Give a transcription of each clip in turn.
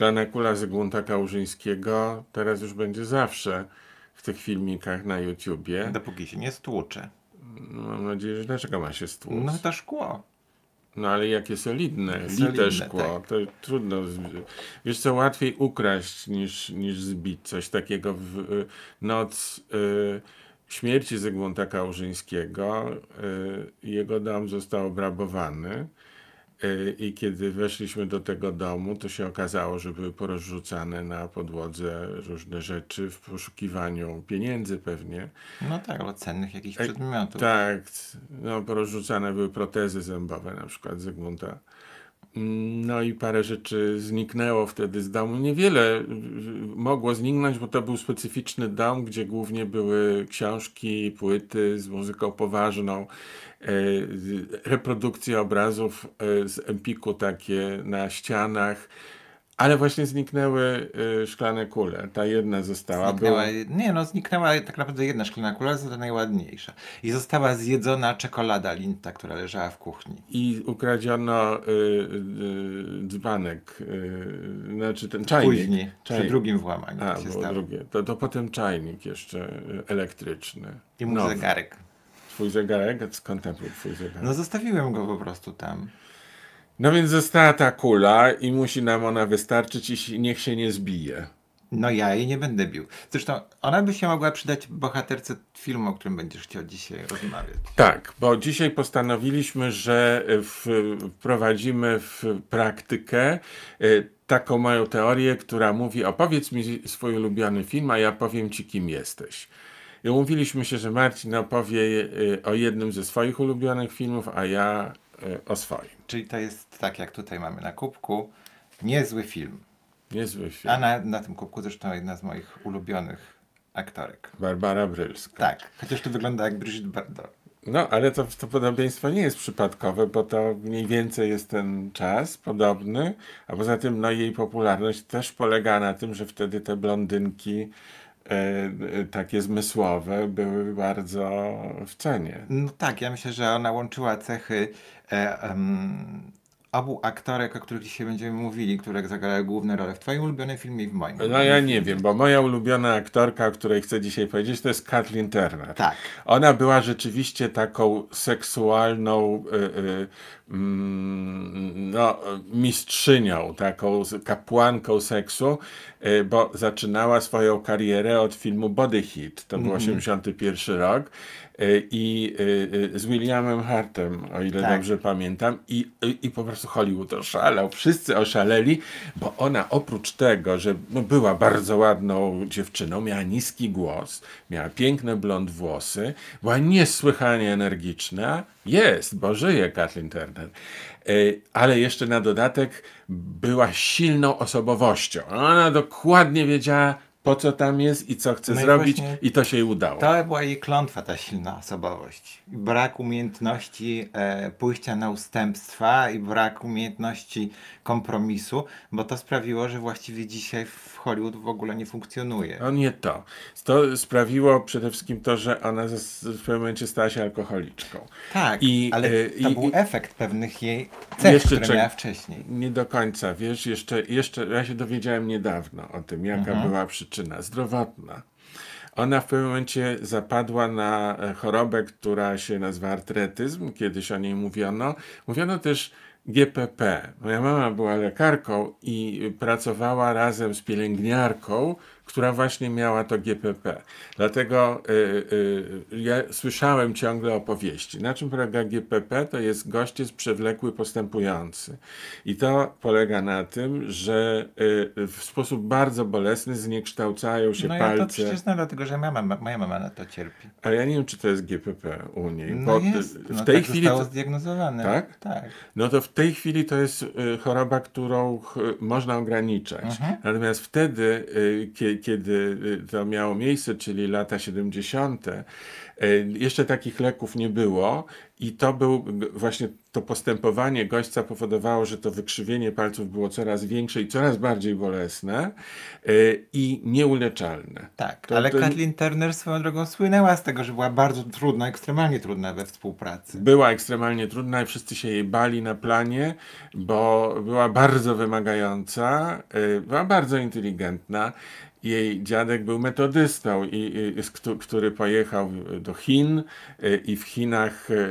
Szklana kula Zygmunta Kałużyńskiego teraz już będzie zawsze w tych filmikach na YouTubie. Dopóki się nie stłucze. No, mam nadzieję, że dlaczego ma się stłuc? No to szkło. No ale jakie solidne, Solidne, lite szkło, tak. to trudno. Wiesz co, łatwiej ukraść niż, niż zbić coś takiego w y, noc y, śmierci Zygmunta Kałużyńskiego. Y, jego dom został obrabowany. Y, I kiedy weszliśmy do tego domu, to się okazało, że były porozrzucane na podłodze różne rzeczy w poszukiwaniu pieniędzy pewnie. No tak, albo cennych jakichś Ej, przedmiotów. Tak, no porozrzucane były protezy zębowe na przykład Zygmunta. No i parę rzeczy zniknęło wtedy z domu. Niewiele mogło zniknąć, bo to był specyficzny dom, gdzie głównie były książki, płyty z muzyką poważną, e, reprodukcje obrazów e, z Empiku takie na ścianach, ale właśnie zniknęły e, szklane kule. Ta jedna została. Zniknęła, Była- nie no, zniknęła tak naprawdę jedna szklana kula, to najładniejsza. I została zjedzona czekolada Linta, która leżała w kuchni. I ukradziono y, y, dzbanek, y, znaczy ten czajnik. Później, przy czajnik. drugim włamaniu A, się stało. drugie. To, to potem czajnik jeszcze y, elektryczny. I mój zegarek. Twój zegarek? Skąd był twój zegarek? No. zostawiłem go po prostu tam. Więc została ta kula i musi nam ona wystarczyć i niech się nie zbije. No ja jej nie będę bił. Zresztą ona by się mogła przydać bohaterce filmu, o którym będziesz chciał dzisiaj rozmawiać. Tak, bo dzisiaj postanowiliśmy, że w, wprowadzimy w praktykę y, taką moją teorię, która mówi: opowiedz mi swój ulubiony film, a ja powiem ci, kim jesteś. I umówiliśmy się, że Marcin opowie y, o jednym ze swoich ulubionych filmów, a ja y, o swoim. Czyli to jest tak, jak tutaj mamy na kubku. Niezły film. Niezły film. A na, na tym kubku zresztą jedna z moich ulubionych aktorek. Barbara Brylska. Tak, chociaż to wygląda jak Brigitte Bardot. No, ale to, to podobieństwo nie jest przypadkowe, bo to mniej więcej jest ten czas podobny, a poza tym no, jej popularność też polega na tym, że wtedy te blondynki e, e, takie zmysłowe były bardzo w cenie. No tak, ja myślę, że ona łączyła cechy e, em, obu aktorek, o których dzisiaj będziemy mówili, które zagrały główne role w twoim ulubionym filmie i w moim. No ja nie wiem, bo moja ulubiona aktorka, o której chcę dzisiaj powiedzieć, to jest Kathleen Turner. Tak. Ona była rzeczywiście taką seksualną y, y, no, mistrzynią, taką kapłanką seksu, y, bo zaczynała swoją karierę od filmu Body Hit. To był 81 rok. y, I y, z Williamem Hartem, o ile Tak. dobrze pamiętam, i, i, i po prostu Hollywood oszalał. Wszyscy oszaleli, bo ona oprócz tego, że no, była bardzo ładną dziewczyną, miała niski głos, miała piękne blond włosy, była niesłychanie energiczna. Jest, bo żyje Kathleen Turner. Y, Ale jeszcze na dodatek była silną osobowością. Ona dokładnie wiedziała, po co tam jest i co chce No i zrobić, właśnie i to się jej udało. To była jej klątwa, ta silna osobowość. I Brak umiejętności e, pójścia na ustępstwa i brak umiejętności kompromisu, bo to sprawiło, że właściwie dzisiaj w Hollywood w ogóle nie funkcjonuje. No nie to. To sprawiło przede wszystkim to, że ona w pewnym momencie stała się alkoholiczką. Tak, I, ale e, to i- był i- efekt pewnych jej cech, Jeszcze które miała wcześniej. Nie do końca, wiesz, jeszcze, jeszcze ja się dowiedziałem niedawno o tym, jaka Mhm. była przyczyna. Zdrowotna. Ona w pewnym momencie zapadła na e, chorobę, która się nazywa artretyzm. Kiedyś o niej mówiono. Mówiono też GPP. Moja mama była lekarką i pracowała razem z pielęgniarką, która właśnie miała to GPP. Dlatego y, y, ja słyszałem ciągle opowieści. Na czym polega GPP? To jest gościec przewlekły postępujący. I to polega na tym, że y, w sposób bardzo bolesny zniekształcają się No ja to palce. przecież znam, dlatego że moja mama, moja mama na to cierpi. Ale ja nie wiem, czy to jest GPP u niej. No jest, w no tej tak chwili. zostało zdiagnozowane. Tak? Tak. no to w tej chwili to jest choroba, którą można ograniczać. Mhm. Natomiast wtedy, y, kie, kiedy y, to miało miejsce, czyli lata 70., jeszcze takich leków nie było i to był właśnie to postępowanie gościa powodowało, że to wykrzywienie palców było coraz większe i coraz bardziej bolesne i nieuleczalne. Tak, to, ale to... Kathleen Turner swoją drogą słynęła z tego, że była bardzo trudna, ekstremalnie trudna we współpracy. Była ekstremalnie trudna i wszyscy się jej bali na planie, bo była bardzo wymagająca, była bardzo inteligentna jej dziadek był metodystą, i, i, który pojechał do Chin e, i w Chinach e, e,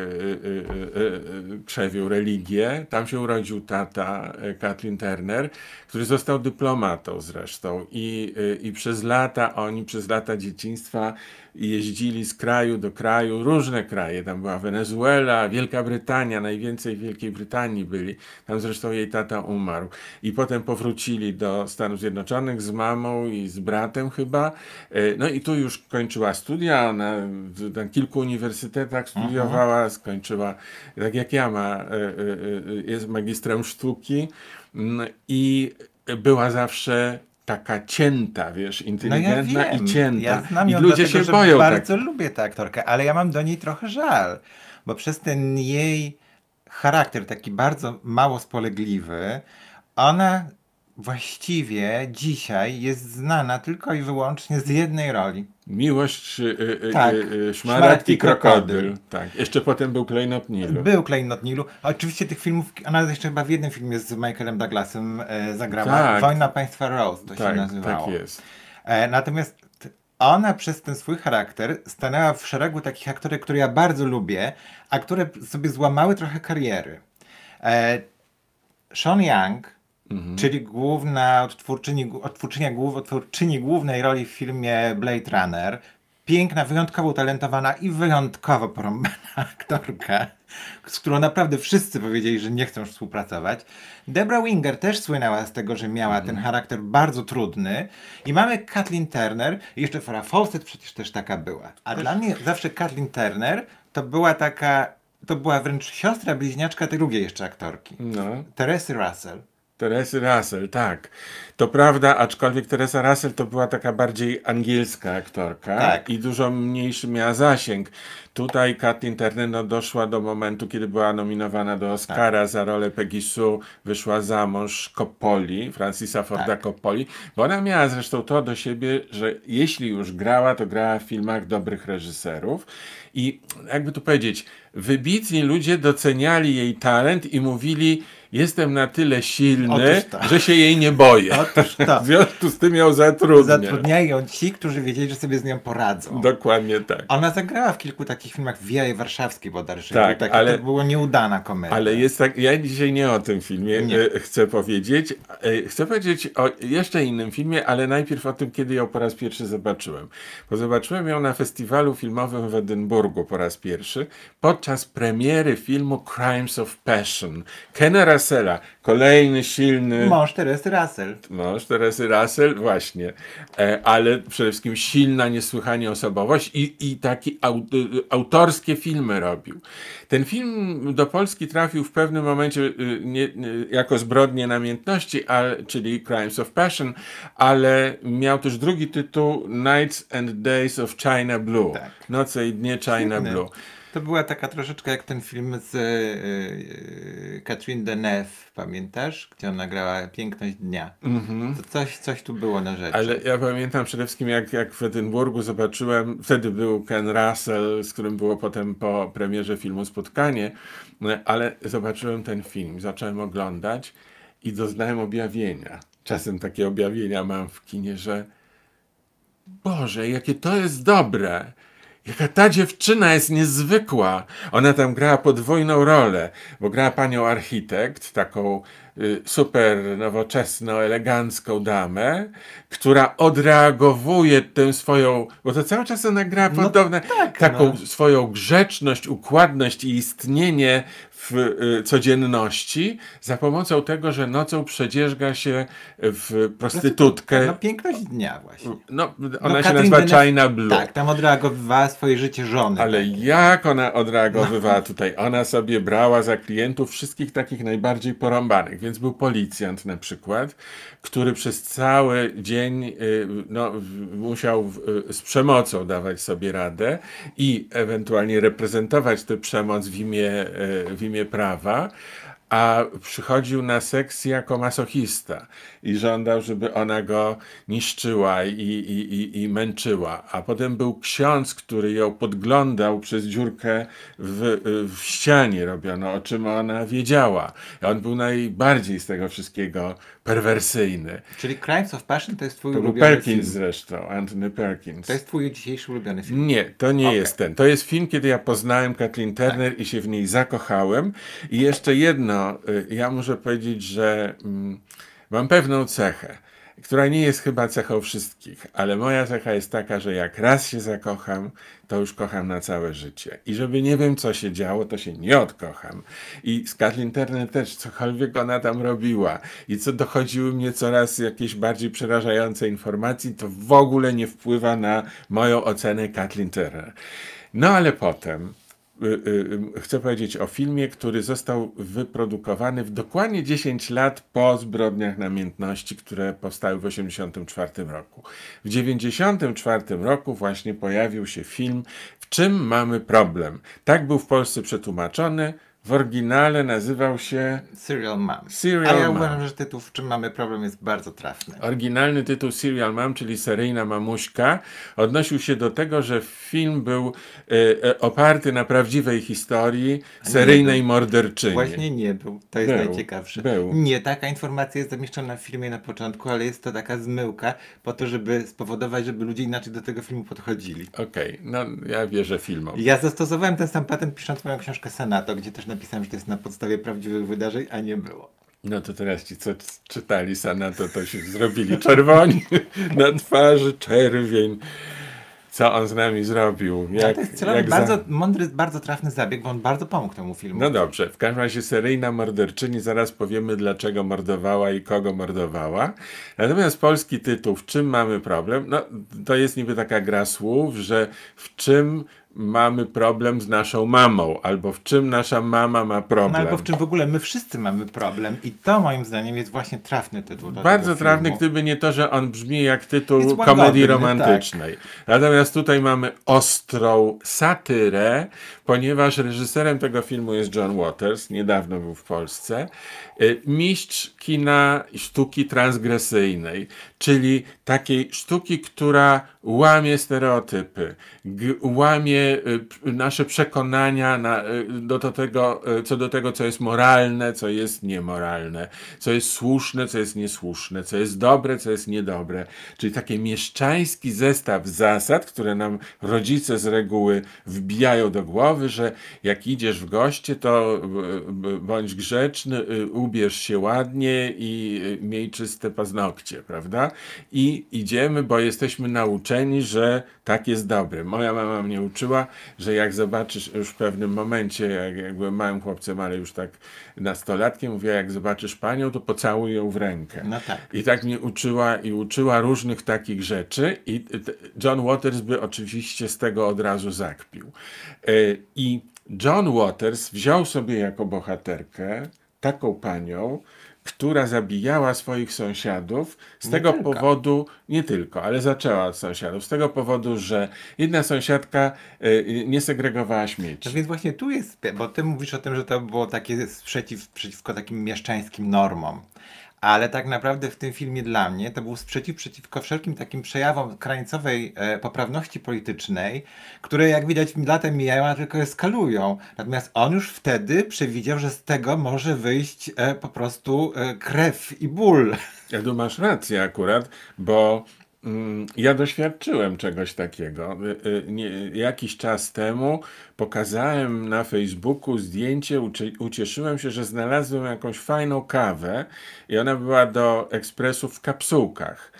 krzewił religię. Tam się urodził tata Kathleen Turner, który został dyplomatą zresztą. I, i przez lata, oni przez lata dzieciństwa jeździli z kraju do kraju, różne kraje. Tam była Wenezuela, Wielka Brytania, najwięcej w Wielkiej Brytanii byli. Tam zresztą jej tata umarł. I potem powrócili do Stanów Zjednoczonych z mamą i z bratem chyba. E, no i tu już kończyła studia, ona na kilku uniwersytetach studiowała, Aha. skończyła, tak jak ja ma, e, e, jest magistrem sztuki mm, i była zawsze taka cięta, wiesz, inteligentna no ja i cięta. Ja znam ją I ludzie dlatego, się boją. Bardzo tak. lubię tę aktorkę, ale ja mam do niej trochę żal, bo przez ten jej charakter taki bardzo mało spolegliwy, ona właściwie dzisiaj jest znana tylko i wyłącznie z jednej roli. Miłość y, y, tak. y, Szmarat i krokodyl. Tak. Jeszcze potem był Klejnot Nilu. Był Klejnot Nilu. Oczywiście tych filmów, ona jeszcze chyba w jednym filmie z Michaelem Douglasem e, zagrała. Tak. Wojna Państwa Rose to tak, się nazywało. Tak jest. E, natomiast ona przez ten swój charakter stanęła w szeregu takich aktorek, które ja bardzo lubię, a które sobie złamały trochę kariery. E, Sean Young Mhm. Czyli główna odtwórczyni, odtwórczynia, odtwórczyni głównej roli w filmie Blade Runner. Piękna, wyjątkowo utalentowana i wyjątkowo porąbana aktorka, z którą naprawdę wszyscy powiedzieli, że nie chcą współpracować. Debra Winger też słynęła z tego, że miała mhm. ten charakter bardzo trudny. I mamy Kathleen Turner, i jeszcze Farah Fawcett przecież też taka była. A dla mnie zawsze Kathleen Turner to była taka, to była wręcz siostra bliźniaczka tej drugiej jeszcze aktorki. No. Teresy Russell. Teresy Russell, tak. To prawda, aczkolwiek Teresa Russell to była taka bardziej angielska aktorka tak. i dużo mniejszy miała zasięg. Tutaj Kathleen Turner no, doszła do momentu, kiedy była nominowana do Oscara tak. za rolę Peggy Sue, wyszła za mąż Coppoli, Francisa Forda tak. Coppoli, bo ona miała zresztą to do siebie, że jeśli już grała, to grała w filmach dobrych reżyserów i jakby tu powiedzieć, wybitni ludzie doceniali jej talent i mówili, jestem na tyle silny, że się jej nie boję. To. W związku z tym ją zatrudnię. Zatrudniają ci, którzy wiedzieli, że sobie z nią poradzą. Dokładnie tak. Ona zagrała w kilku takich filmach w Wiele Warszawskiej bodajże. Tak, taki, ale, to była nieudana komedia. Ale jest tak, ja dzisiaj nie o tym filmie nie. E, chcę powiedzieć. E, chcę powiedzieć o jeszcze innym filmie, ale najpierw o tym, kiedy ją po raz pierwszy zobaczyłem. Bo zobaczyłem ją na festiwalu filmowym w Edynburgu po raz pierwszy, podczas premiery filmu Crimes of Passion. Kena Russella, kolejny silny... Mąż Teresy Russell. Mąż Teresy Russell, właśnie. E, ale przede wszystkim silna, niesłychanie osobowość i, i takie aut, autorskie filmy robił. Ten film do Polski trafił w pewnym momencie y, nie, y, jako zbrodnie namiętności, ale, czyli Crimes of Passion, ale miał też drugi tytuł Nights and Days of China Blue. Tak. Noce i dnie China Blue. To była taka troszeczkę jak ten film z yy, Catherine Deneuve, pamiętasz? Gdzie ona grała Piękność Dnia. Mm-hmm. To coś, coś tu było na rzeczy. Ale ja pamiętam przede wszystkim jak, jak w Edynburgu zobaczyłem, wtedy był Ken Russell, z którym było potem po premierze filmu Spotkanie, ale zobaczyłem ten film, zacząłem oglądać i doznałem objawienia. Czasem takie objawienia mam w kinie, że Boże, jakie to jest dobre Jaka ta dziewczyna jest niezwykła. Ona tam grała podwójną rolę, bo grała panią architekt, taką y, super nowoczesną, elegancką damę, która odreagowuje tę swoją, bo to cały czas ona gra no podobne, tak, taką no. swoją grzeczność, układność i istnienie w y, codzienności za pomocą tego, że nocą przedzierzga się w prostytutkę. No piękność dnia właśnie. No, ona No, się Katrin nazywa China Blue. Tak, tam odreagowywała swoje życie żony. Ale Tak. jak ona odreagowywała tutaj? Ona sobie brała za klientów wszystkich takich najbardziej porąbanych. Więc był policjant na przykład, który przez cały dzień y, no, w- musiał w- z przemocą dawać sobie radę i ewentualnie reprezentować tę przemoc w imię, y, imię prawa. A przychodził na seks jako masochista i żądał, żeby ona go niszczyła i, i, i, i męczyła. A potem był ksiądz, który ją podglądał przez dziurkę w, w ścianie robiono, o czym ona wiedziała. I on był najbardziej z tego wszystkiego perwersyjny. Czyli Crimes of Passion to jest twój To był ulubiony Perkins film. zresztą, Anthony Perkins. To jest twój dzisiejszy ulubiony film. Nie, to nie Okej. jest ten. To jest film, kiedy ja poznałem Kathleen Turner i się w niej zakochałem. I jeszcze jedno, y, ja muszę powiedzieć, że mm, mam pewną cechę, która nie jest chyba cechą wszystkich, ale moja cecha jest taka, że jak raz się zakocham, to już kocham na całe życie. I żeby nie wiem, co się działo, to się nie odkocham. I z Kathleen Turner też, cokolwiek ona tam robiła i co dochodziły mnie coraz jakieś bardziej przerażające informacji, to w ogóle nie wpływa na moją ocenę Kathleen Turner. No ale potem chcę powiedzieć o filmie, który został wyprodukowany w dokładnie 10 lat po zbrodniach namiętności, które powstały w 1984 roku. W 1994 roku właśnie pojawił się film W czym mamy problem? Tak był w Polsce przetłumaczony. W oryginale nazywał się Serial Mom. Serial A ja Mom. uważam, że tytuł W czym mamy problem jest bardzo trafny. Oryginalny tytuł Serial Mom, czyli seryjna mamuśka, odnosił się do tego, że film był e, e, oparty na prawdziwej historii seryjnej morderczyni. Właśnie nie był. To jest Był. najciekawsze. Był. Nie, taka informacja jest zamieszczona w filmie na początku, ale jest to taka zmyłka po to, żeby spowodować, żeby ludzie inaczej do tego filmu podchodzili. Okej, no ja wierzę filmom. Ja zastosowałem ten sam patent pisząc moją książkę Senato, gdzie też napisałem, że to jest na podstawie prawdziwych wydarzeń, a nie było. No to teraz ci, co czytali Sanato, to się zrobili czerwoni na twarzy, czerwień. Co on z nami zrobił? Jak, to jest jak za- bardzo mądry, bardzo trafny zabieg, bo on bardzo pomógł temu filmu. No dobrze, w każdym razie seryjna morderczyni, zaraz powiemy dlaczego mordowała i kogo mordowała. Natomiast polski tytuł, w czym mamy problem? No to jest niby taka gra słów, że w czym mamy problem z naszą mamą, albo w czym nasza mama ma No, problem. albo w czym w ogóle my wszyscy mamy problem i to moim zdaniem jest właśnie trafny tytuł. Bardzo trafny, filmu. gdyby nie to, że on brzmi jak Jest tytuł łagodny, komedii tak. romantycznej. Natomiast tutaj mamy ostrą satyrę, ponieważ reżyserem tego filmu jest John Waters, niedawno był w Polsce, mistrz kina sztuki transgresyjnej, czyli takiej sztuki, która łamie stereotypy, łamie p- nasze przekonania na, y, do, do tego, co do tego, co jest moralne, co jest niemoralne, co jest słuszne, co jest niesłuszne, co jest dobre, co jest niedobre. Czyli taki mieszczański zestaw zasad, które nam rodzice z reguły wbijają do głowy, że jak idziesz w goście, to bądź grzeczny, y, ubierz się ładnie i y, miej czyste paznokcie, prawda? I idziemy, bo jesteśmy nauczeni, że tak jest dobre. Moja mama mnie uczyła, że jak zobaczysz już w pewnym momencie, jak, jak byłem małym chłopcem, ale już tak nastolatkiem, mówiła, jak zobaczysz panią, to pocałuj ją w rękę. No tak. I tak mnie uczyła i uczyła różnych takich rzeczy i John Waters by oczywiście z tego od razu zakpił. E, I John Waters wziął sobie jako bohaterkę taką panią, która zabijała swoich sąsiadów z Nie tego tylko. powodu, nie tylko, ale zaczęła od sąsiadów, z tego powodu, że jedna sąsiadka e, nie segregowała śmieci. No więc właśnie tu jest, bo ty mówisz o tym, że to było takie sprzeciw przeciwko takim mieszczańskim normom. Ale tak naprawdę w tym filmie dla mnie to był sprzeciw przeciwko wszelkim takim przejawom krańcowej e, poprawności politycznej, które jak widać latem mijają, a tylko eskalują. Natomiast on już wtedy przewidział, że z tego może wyjść e, po prostu e, krew i ból. Ja tu masz rację akurat, bo ja doświadczyłem czegoś takiego. Y, y, jakiś czas temu pokazałem na Facebooku zdjęcie, ucie, ucieszyłem się, że znalazłem jakąś fajną kawę i ona była do ekspresu w kapsułkach.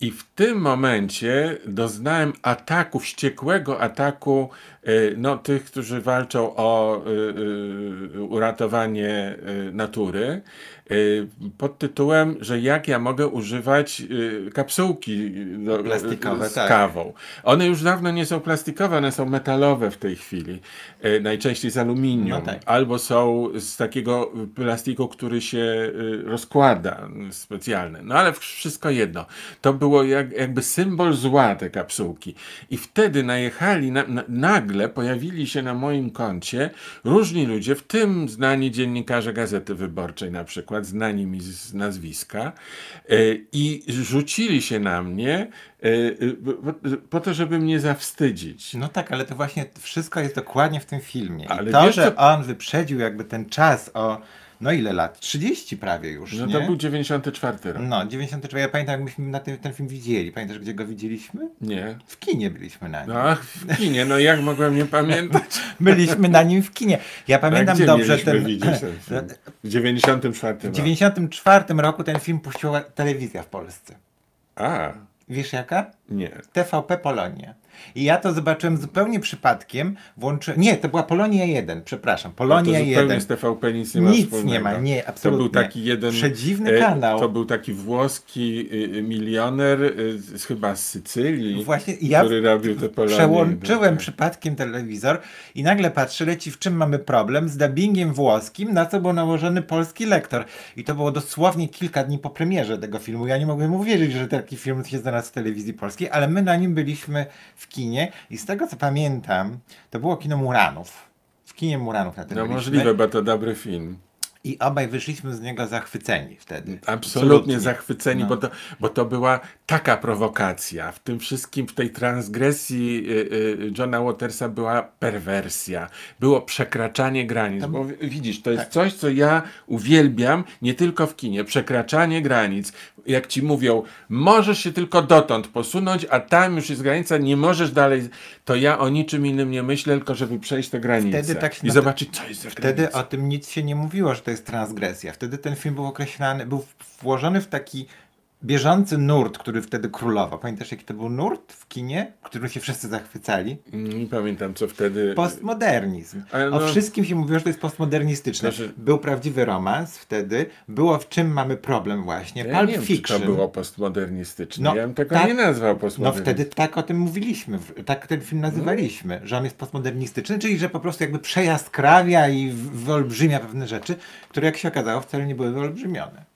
I w tym momencie doznałem ataku, wściekłego ataku y, no, tych, którzy walczą o uratowanie natury pod tytułem, że jak ja mogę używać y, kapsułki do, Plastikowe, z tak. kawą. One już dawno nie są plastikowe, one są metalowe w tej chwili. Y, najczęściej z aluminium. No tak. Albo są z takiego plastiku, który się y, rozkłada, y, specjalny. No ale wszystko jedno. To było jak, jakby symbol zła te kapsułki. I wtedy najechali, na, na, nagle pojawili się na moim koncie różni ludzie, w tym znani dziennikarze Gazety Wyborczej na przykład, znani mi z nazwiska, y, i rzucili się na mnie y, y, po, to, żeby mnie zawstydzić. No tak, ale to właśnie wszystko jest dokładnie w tym filmie. Ale I to, wiesz, że on wyprzedził jakby ten czas o, no ile lat? 30 prawie już, No nie? to był 94 rok. No, 94. Ja pamiętam, jak myśmy na tym, ten film widzieli. Pamiętasz, gdzie go widzieliśmy? Nie. W kinie byliśmy na nim. Ach, w kinie, no jak mogłem nie pamiętać? Byliśmy na nim w kinie. Ja pamiętam gdzie dobrze ten. widzieć ten film? W 94 W roku. 94 roku ten film puściła telewizja w Polsce. A, Wiesz jaka? nie. TVP Polonia. I ja to zobaczyłem zupełnie przypadkiem. Włączy... Nie, to była Polonia 1, przepraszam. Polonia No to zupełnie 1. z TVP nic nie ma Nic wspólnego. nie ma, nie, To absolutnie. był taki jeden... Przedziwny e, kanał. To był taki włoski y, y, milioner, y, z, chyba z Sycylii, Właśnie ja który robił te Polonie. Przełączyłem Tak. przypadkiem telewizor i nagle patrzę, leci w czym mamy problem z dubbingiem włoskim, na co był nałożony polski lektor. I to było dosłownie kilka dni po premierze tego filmu. Ja nie mogłem uwierzyć, że taki film się znalazł w telewizji polskiej, ale my na nim byliśmy w kinie i z tego co pamiętam, to było kino Muranów. W kinie Muranów na tym No byliśmy. możliwe, bo to dobry film. I obaj wyszliśmy z niego zachwyceni wtedy. Absolutnie zachwyceni, No. bo, to, bo to była taka prowokacja. W tym wszystkim, w tej transgresji y, y, Johna Watersa była perwersja, było przekraczanie granic. Bo w- widzisz, to jest Tak. coś, co ja uwielbiam nie tylko w kinie. Przekraczanie granic. Jak ci mówią, możesz się tylko dotąd posunąć, a tam już jest granica, nie możesz dalej. To ja o niczym innym nie myślę, tylko żeby przejść tę granicę Wtedy tak i zobaczyć, co jest za Wtedy granicą. o tym nic się nie mówiło, że to jest transgresja. Wtedy ten film był określany, był włożony w taki bieżący nurt, który wtedy królował. Pamiętasz, jaki to był nurt w kinie, którym się wszyscy zachwycali? Nie pamiętam, co wtedy. Postmodernizm. Ale O no- wszystkim się mówiło, że to jest postmodernistyczne. Znaczy- Był prawdziwy romans wtedy, było w czym mamy problem właśnie. Ja Pulp nie wiem, czy Fiction. to było postmodernistyczne. No, ja bym tego tak. nie nazwał No postmodernistycznym. wtedy tak o tym mówiliśmy, tak ten film nazywaliśmy, że on jest postmodernistyczny, czyli że po prostu jakby przejaskrawia i wyolbrzymia pewne rzeczy, które jak się okazało wcale nie były wyolbrzymione.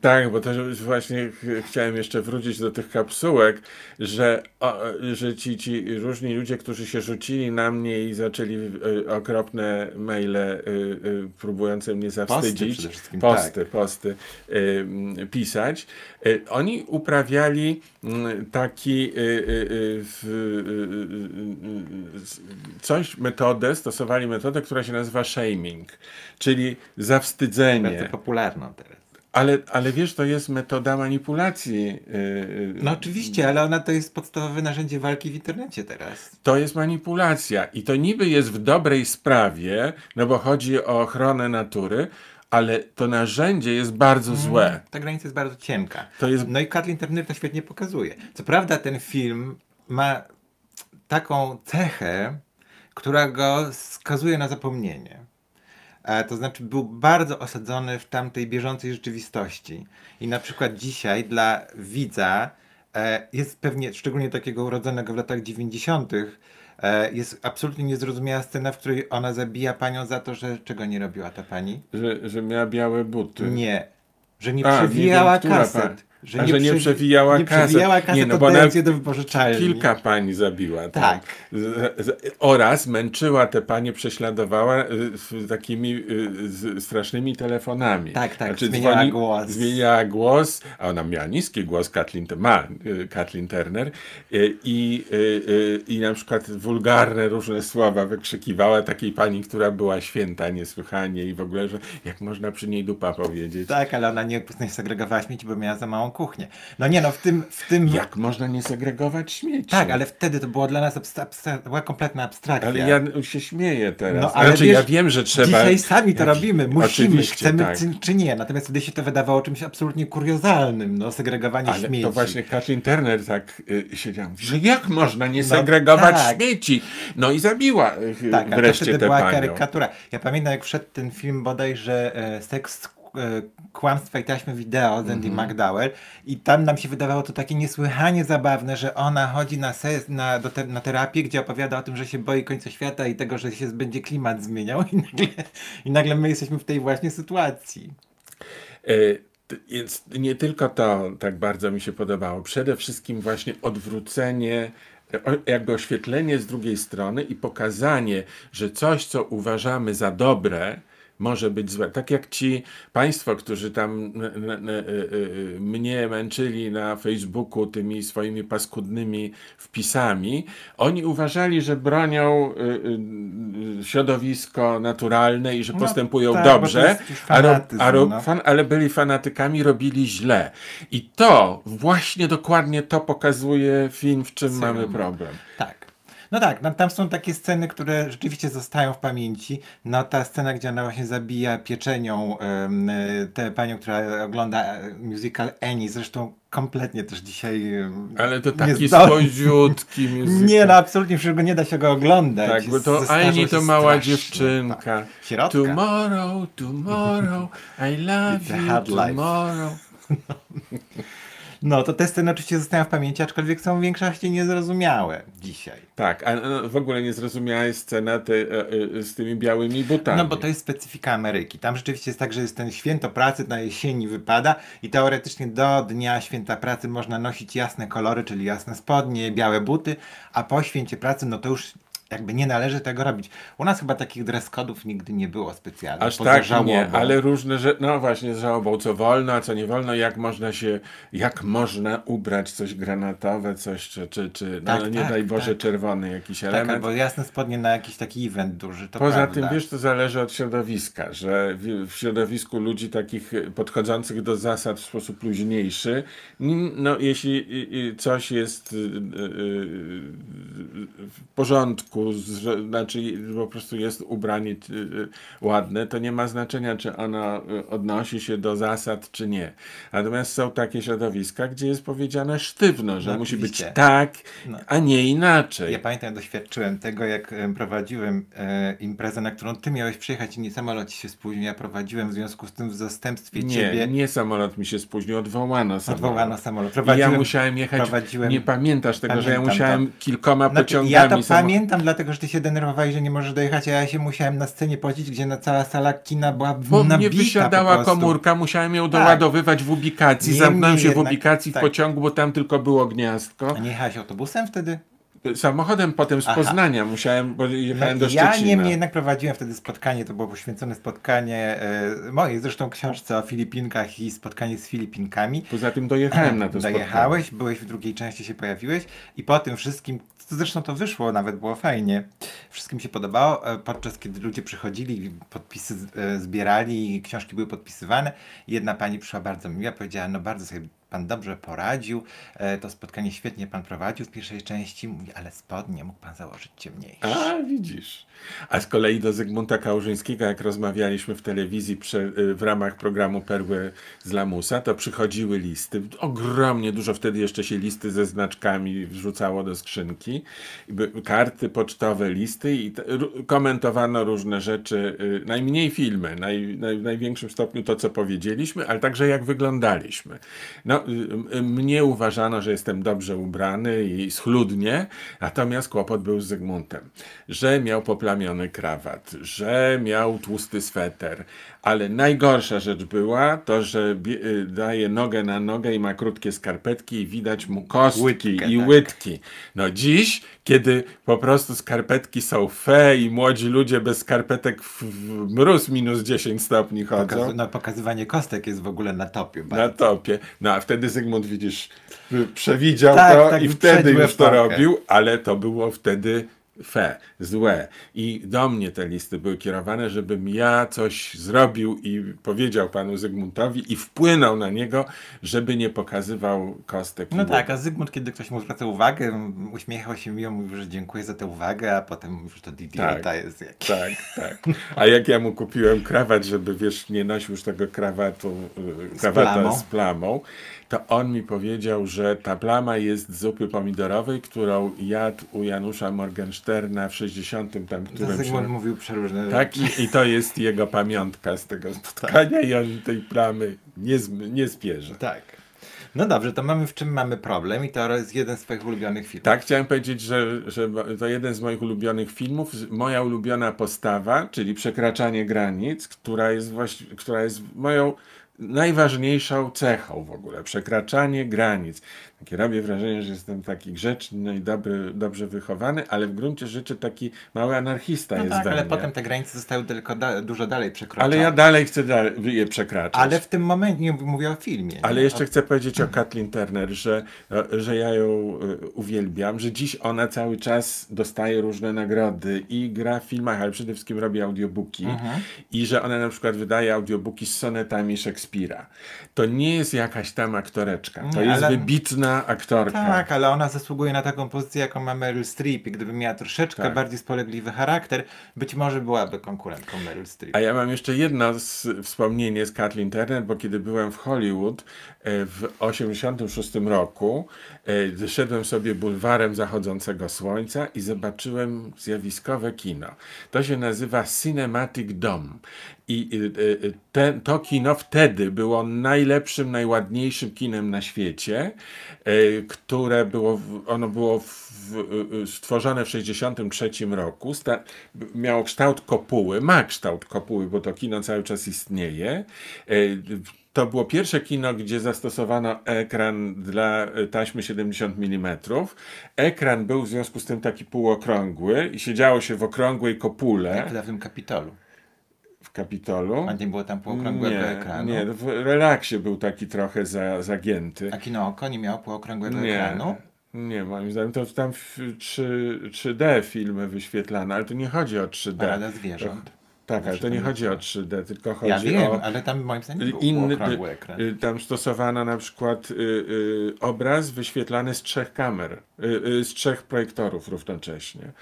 Tak, bo też właśnie ch- chciałem jeszcze wrócić do tych kapsułek, że, o, że ci, ci różni ludzie, którzy się rzucili na mnie i zaczęli y, okropne maile y, y, próbujące mnie zawstydzić, wszystkim, posty, tak. posty pisać, oni uprawiali taki coś, metodę, stosowali metodę, która się nazywa shaming, czyli zawstydzenie. Bardzo popularną teraz. Ale, ale wiesz, to jest metoda manipulacji. yy, No oczywiście, ale ona to jest podstawowe narzędzie walki w internecie teraz. To jest manipulacja i to niby jest w dobrej sprawie, no bo chodzi o ochronę natury, ale to narzędzie jest bardzo złe. Ta granica jest bardzo cienka. To jest No i Kathleen Turner to świetnie pokazuje. Co prawda ten film ma taką cechę, która go skazuje na zapomnienie. E, To znaczy był bardzo osadzony w tamtej bieżącej rzeczywistości. I na przykład dzisiaj dla widza e, jest pewnie, szczególnie takiego urodzonego w latach 90., e, jest absolutnie niezrozumiała scena, w której ona zabija panią za to, że czego nie robiła ta pani? że, że miała białe buty. Nie. Że nie A, nie przewijała wiem, która kaset. Pani. A, że nie przewi- przewijała nie kaset. przewijała kaset, Nie, no bo ona do wypożyczalni. Kilka pań zabiła. Tak. Z, z, oraz męczyła te panie, prześladowała y, z takimi y, strasznymi telefonami. Tak, tak, zmieniała głos. Zmieniała głos, a ona miała niski głos, Kathleen, ma y, Kathleen Turner i, y, i na przykład wulgarne różne słowa wykrzykiwała takiej pani, która była święta niesłychanie i w ogóle, że jak można przy niej dupa powiedzieć. Tak, ale ona nie, nie segregowała śmieci, bo miała za małą kuchnię. No nie no, w tym... W tym... Jak można nie segregować śmieci? Tak, ale wtedy to było dla nas abstra- abstra- była kompletna abstrakcja. Ale ja się śmieję teraz. No, ale znaczy, wiesz, ja wiem, że trzeba... Dzisiaj sami to Jak- robimy, musimy, chcemy tak. czy, czy nie. Natomiast wtedy się to wydawało czymś absolutnie kuriozalnym, no, segregowanie Ale śmieci. to właśnie Kathleen Turner tak y, siedziała, że jak można nie segregować tak. śmieci? No i zabiła y, Tak, a to wreszcie wtedy tę była panią. karykatura. Ja pamiętam, jak wszedł ten film bodajże e, Seks, Kłamstwa i taśmy wideo z Andy Mhm. McDowell i tam nam się wydawało to takie niesłychanie zabawne, że ona chodzi na, ses, na, do te, na terapię, gdzie opowiada o tym, że się boi końca świata i tego, że się będzie klimat zmieniał i nagle, i nagle my jesteśmy w tej właśnie sytuacji. E, Więc nie tylko to tak bardzo mi się podobało, przede wszystkim właśnie odwrócenie, e, jakby oświetlenie z drugiej strony i pokazanie, że coś, co uważamy za dobre, może być złe. Tak jak ci państwo, którzy tam n- y- y- mnie męczyli na Facebooku tymi swoimi paskudnymi wpisami, oni uważali, że bronią y, y, y, środowisko naturalne i że No postępują tak, bo to dobrze, a a ro, no. fan, ale byli fanatykami, robili źle. I to, właśnie dokładnie to pokazuje film, w czym mamy problem. Tak. No tak, no, tam są takie sceny, które rzeczywiście zostają w pamięci. No ta scena, gdzie ona właśnie zabija pieczenią e, tę panią, która ogląda e, musical Annie, zresztą kompletnie też dzisiaj Ale to taki spoziutki musical. Nie no, absolutnie, przecież go nie da się go oglądać. Tak, bo to się to mała strasznie. dziewczynka. Tak. Tomorrow, tomorrow, I love you tomorrow. No to te sceny oczywiście zostają w pamięci, aczkolwiek są w większości niezrozumiałe dzisiaj. Tak, a no, w ogóle nie zrozumiała jest scena te, e, e, z tymi białymi butami. No bo to jest specyfika Ameryki. Tam rzeczywiście jest tak, że jest ten święto pracy na jesieni wypada i teoretycznie do dnia święta pracy można nosić jasne kolory, czyli jasne spodnie, białe buty, a po święcie pracy no to już jakby nie należy tego robić. U nas chyba takich dress kodów nigdy nie było specjalnie. Aż tak żałobą. nie, ale różne rzeczy, no właśnie z żałobą, co wolno, a co nie wolno, jak można się, jak można ubrać coś granatowe, coś, czy, czy, czy no, Tak, nie tak, daj Boże, tak. czerwony jakiś Tak, element. albo jasne spodnie na jakiś taki event duży, to Poza prawda. tym, wiesz, to zależy od środowiska, że w, w środowisku ludzi takich y, podchodzących do zasad w sposób luźniejszy, no jeśli coś jest y, y, w porządku, z, że- znaczy po prostu jest ubranie y, y, ładne, to nie ma znaczenia, czy ono y, odnosi się do zasad, czy nie. Natomiast są takie środowiska, gdzie jest powiedziane sztywno, że No musi być oczywiście. tak, No. a nie inaczej. Ja pamiętam, doświadczyłem tego, jak em, prowadziłem e, imprezę, na którą ty miałeś przyjechać i nie samolot ci się spóźnił. Ja prowadziłem w związku z tym w zastępstwie Nie, ciebie. nie samolot mi się spóźnił, odwołano samolot. Odwołano samolot. I Prowadziłem, ja musiałem jechać, prowadziłem- nie pamiętasz tego, że ja Pamiętam musiałem kilkoma Znaczy, pociągami ja to samo- pamiętam, dlatego że ty się denerwowałeś, że nie możesz dojechać, a ja się musiałem na scenie pocić, gdzie na cała sala kina była Bo nabita mnie wysiadała komórka, musiałem ją doładowywać w ubikacji, Niemniej zamknąłem się w jednak, ubikacji w tak. pociągu, bo tam tylko było gniazdko. A nie jechałeś autobusem wtedy? Samochodem potem z Aha. Poznania musiałem, bo jechałem do No, ja Szczecina. niemniej jednak prowadziłem wtedy spotkanie, to było poświęcone spotkanie e, mojej zresztą książce o Filipinkach i spotkanie z Filipinkami. Poza tym dojechałem na to spotkanie. Dojechałeś, byłeś w drugiej części, się pojawiłeś i po tym wszystkim, to zresztą to wyszło, nawet było fajnie, wszystkim się podobało, e, podczas kiedy ludzie przychodzili, podpisy e, zbierali i książki były podpisywane, jedna pani przyszła bardzo miła, powiedziała, no bardzo sobie pan dobrze poradził, e, to spotkanie świetnie pan prowadził w pierwszej części, mówi, ale spodnie mógł pan założyć ciemniejsze. A, widzisz. A z kolei do Zygmunta Kałużyńskiego, jak rozmawialiśmy w telewizji prze, y, w ramach programu Perły z Lamusa, to przychodziły listy. Ogromnie dużo wtedy jeszcze się listy ze znaczkami wrzucało do skrzynki. Karty pocztowe, listy i komentowano różne rzeczy. y, Najmniej filmy, naj, naj, w największym stopniu to, co powiedzieliśmy, ale także jak wyglądaliśmy. No, mnie uważano, że jestem dobrze ubrany i schludnie, natomiast kłopot był z Zygmuntem, że miał poplamiony krawat, że miał tłusty sweter, ale najgorsza rzecz była to, że y, daje nogę na nogę i ma krótkie skarpetki i widać mu kostki Łydkę, i tak. łydki. No dziś, kiedy po prostu skarpetki są fe i młodzi ludzie bez skarpetek w, mróz minus 10 stopni chodzą, Pokazu- no, pokazywanie kostek jest w ogóle na topie. na bardzo. topie. No a wtedy Zygmunt, widzisz, y, przewidział Tak, to tak, i wtedy już to robił, ale to było wtedy fe, złe. I do mnie te listy były kierowane, żebym ja coś zrobił i powiedział panu Zygmuntowi i wpłynął na niego, żeby nie pokazywał kostek. No tak, a Zygmunt, kiedy ktoś mu zwraca uwagę, uśmiechał się miło, mówił, że dziękuję za tę uwagę, a potem mówił, że to idiota Tak. jest jakiś. Tak, tak. A jak ja mu kupiłem krawat, żeby wiesz, nie nosił już tego krawatu, y, krawata plamą. z plamą, to on mi powiedział, że ta plama jest z zupy pomidorowej, którą jadł u Janusza Morgensterna w 60 tam którymś Zygmunt mówił przeróżne Tak, i, i to jest jego pamiątka z tego spotkania i on tej plamy nie, nie zbierze. Tak. No dobrze, to mamy w czym mamy problem i to jest jeden z twoich ulubionych filmów. Tak, chciałem powiedzieć, że, że to jeden z moich ulubionych filmów. Moja ulubiona postawa, czyli Przekraczanie granic, która jest, właści- która jest moją najważniejszą cechą w ogóle. Przekraczanie granic. Takie robię wrażenie, że jestem taki grzeczny i dobry, dobrze wychowany, ale w gruncie rzeczy taki mały anarchista No jest tak, ale mnie. potem te granice zostały tylko da- dużo dalej przekroczone. Ale ja dalej chcę je przekraczać. Ale w tym momencie nie mówię o filmie. Ale jeszcze O- chcę powiedzieć o Kathleen Turner, że, że ja ją y, uwielbiam, że dziś ona cały czas dostaje różne nagrody i gra w filmach, ale przede wszystkim robi audiobooki Mhm. i że ona na przykład wydaje audiobooki z sonetami Szekspira. To nie jest jakaś tam aktoreczka, to Nie, jest ale- wybitna aktorka. Tak, ale ona zasługuje na taką pozycję, jaką ma Meryl Streep i gdyby miała troszeczkę Tak. bardziej spolegliwy charakter, być może byłaby konkurentką Meryl Streep. A ja mam jeszcze jedno z, wspomnienie z Kathleen Turner, bo kiedy byłem w Hollywood w 86 roku, e, szedłem sobie bulwarem zachodzącego słońca i zobaczyłem zjawiskowe kino. To się nazywa Cinematic Dome. I e, e, te, to kino wtedy było najlepszym, najładniejszym kinem na świecie, e, które było, ono było w, e, stworzone w 1963 roku. Sta, miało kształt kopuły, ma kształt kopuły, bo to kino cały czas istnieje. To było pierwsze kino, gdzie zastosowano ekran dla e, taśmy 70 mm. Ekran był w związku z tym taki półokrągły i siedziało się w okrągłej kopule Jak w dawnym Kapitolu. w Kapitolu. A nie było tam półokrągłego nie, ekranu? Nie, w relaksie był taki trochę za, zagięty. A kino oko nie miało półokrągłego Nie, ekranu? nie, moim zdaniem to tam w 3, 3D filmy wyświetlane, ale tu nie chodzi o 3D. Parada zwierząt. Tak, ale to nie chodzi o 3D, tylko chodzi Ja wiem, o ale tam moim zdaniem był inny. y, Tam stosowano na przykład y, y, obraz wyświetlany z trzech kamer, z trzech projektorów równocześnie.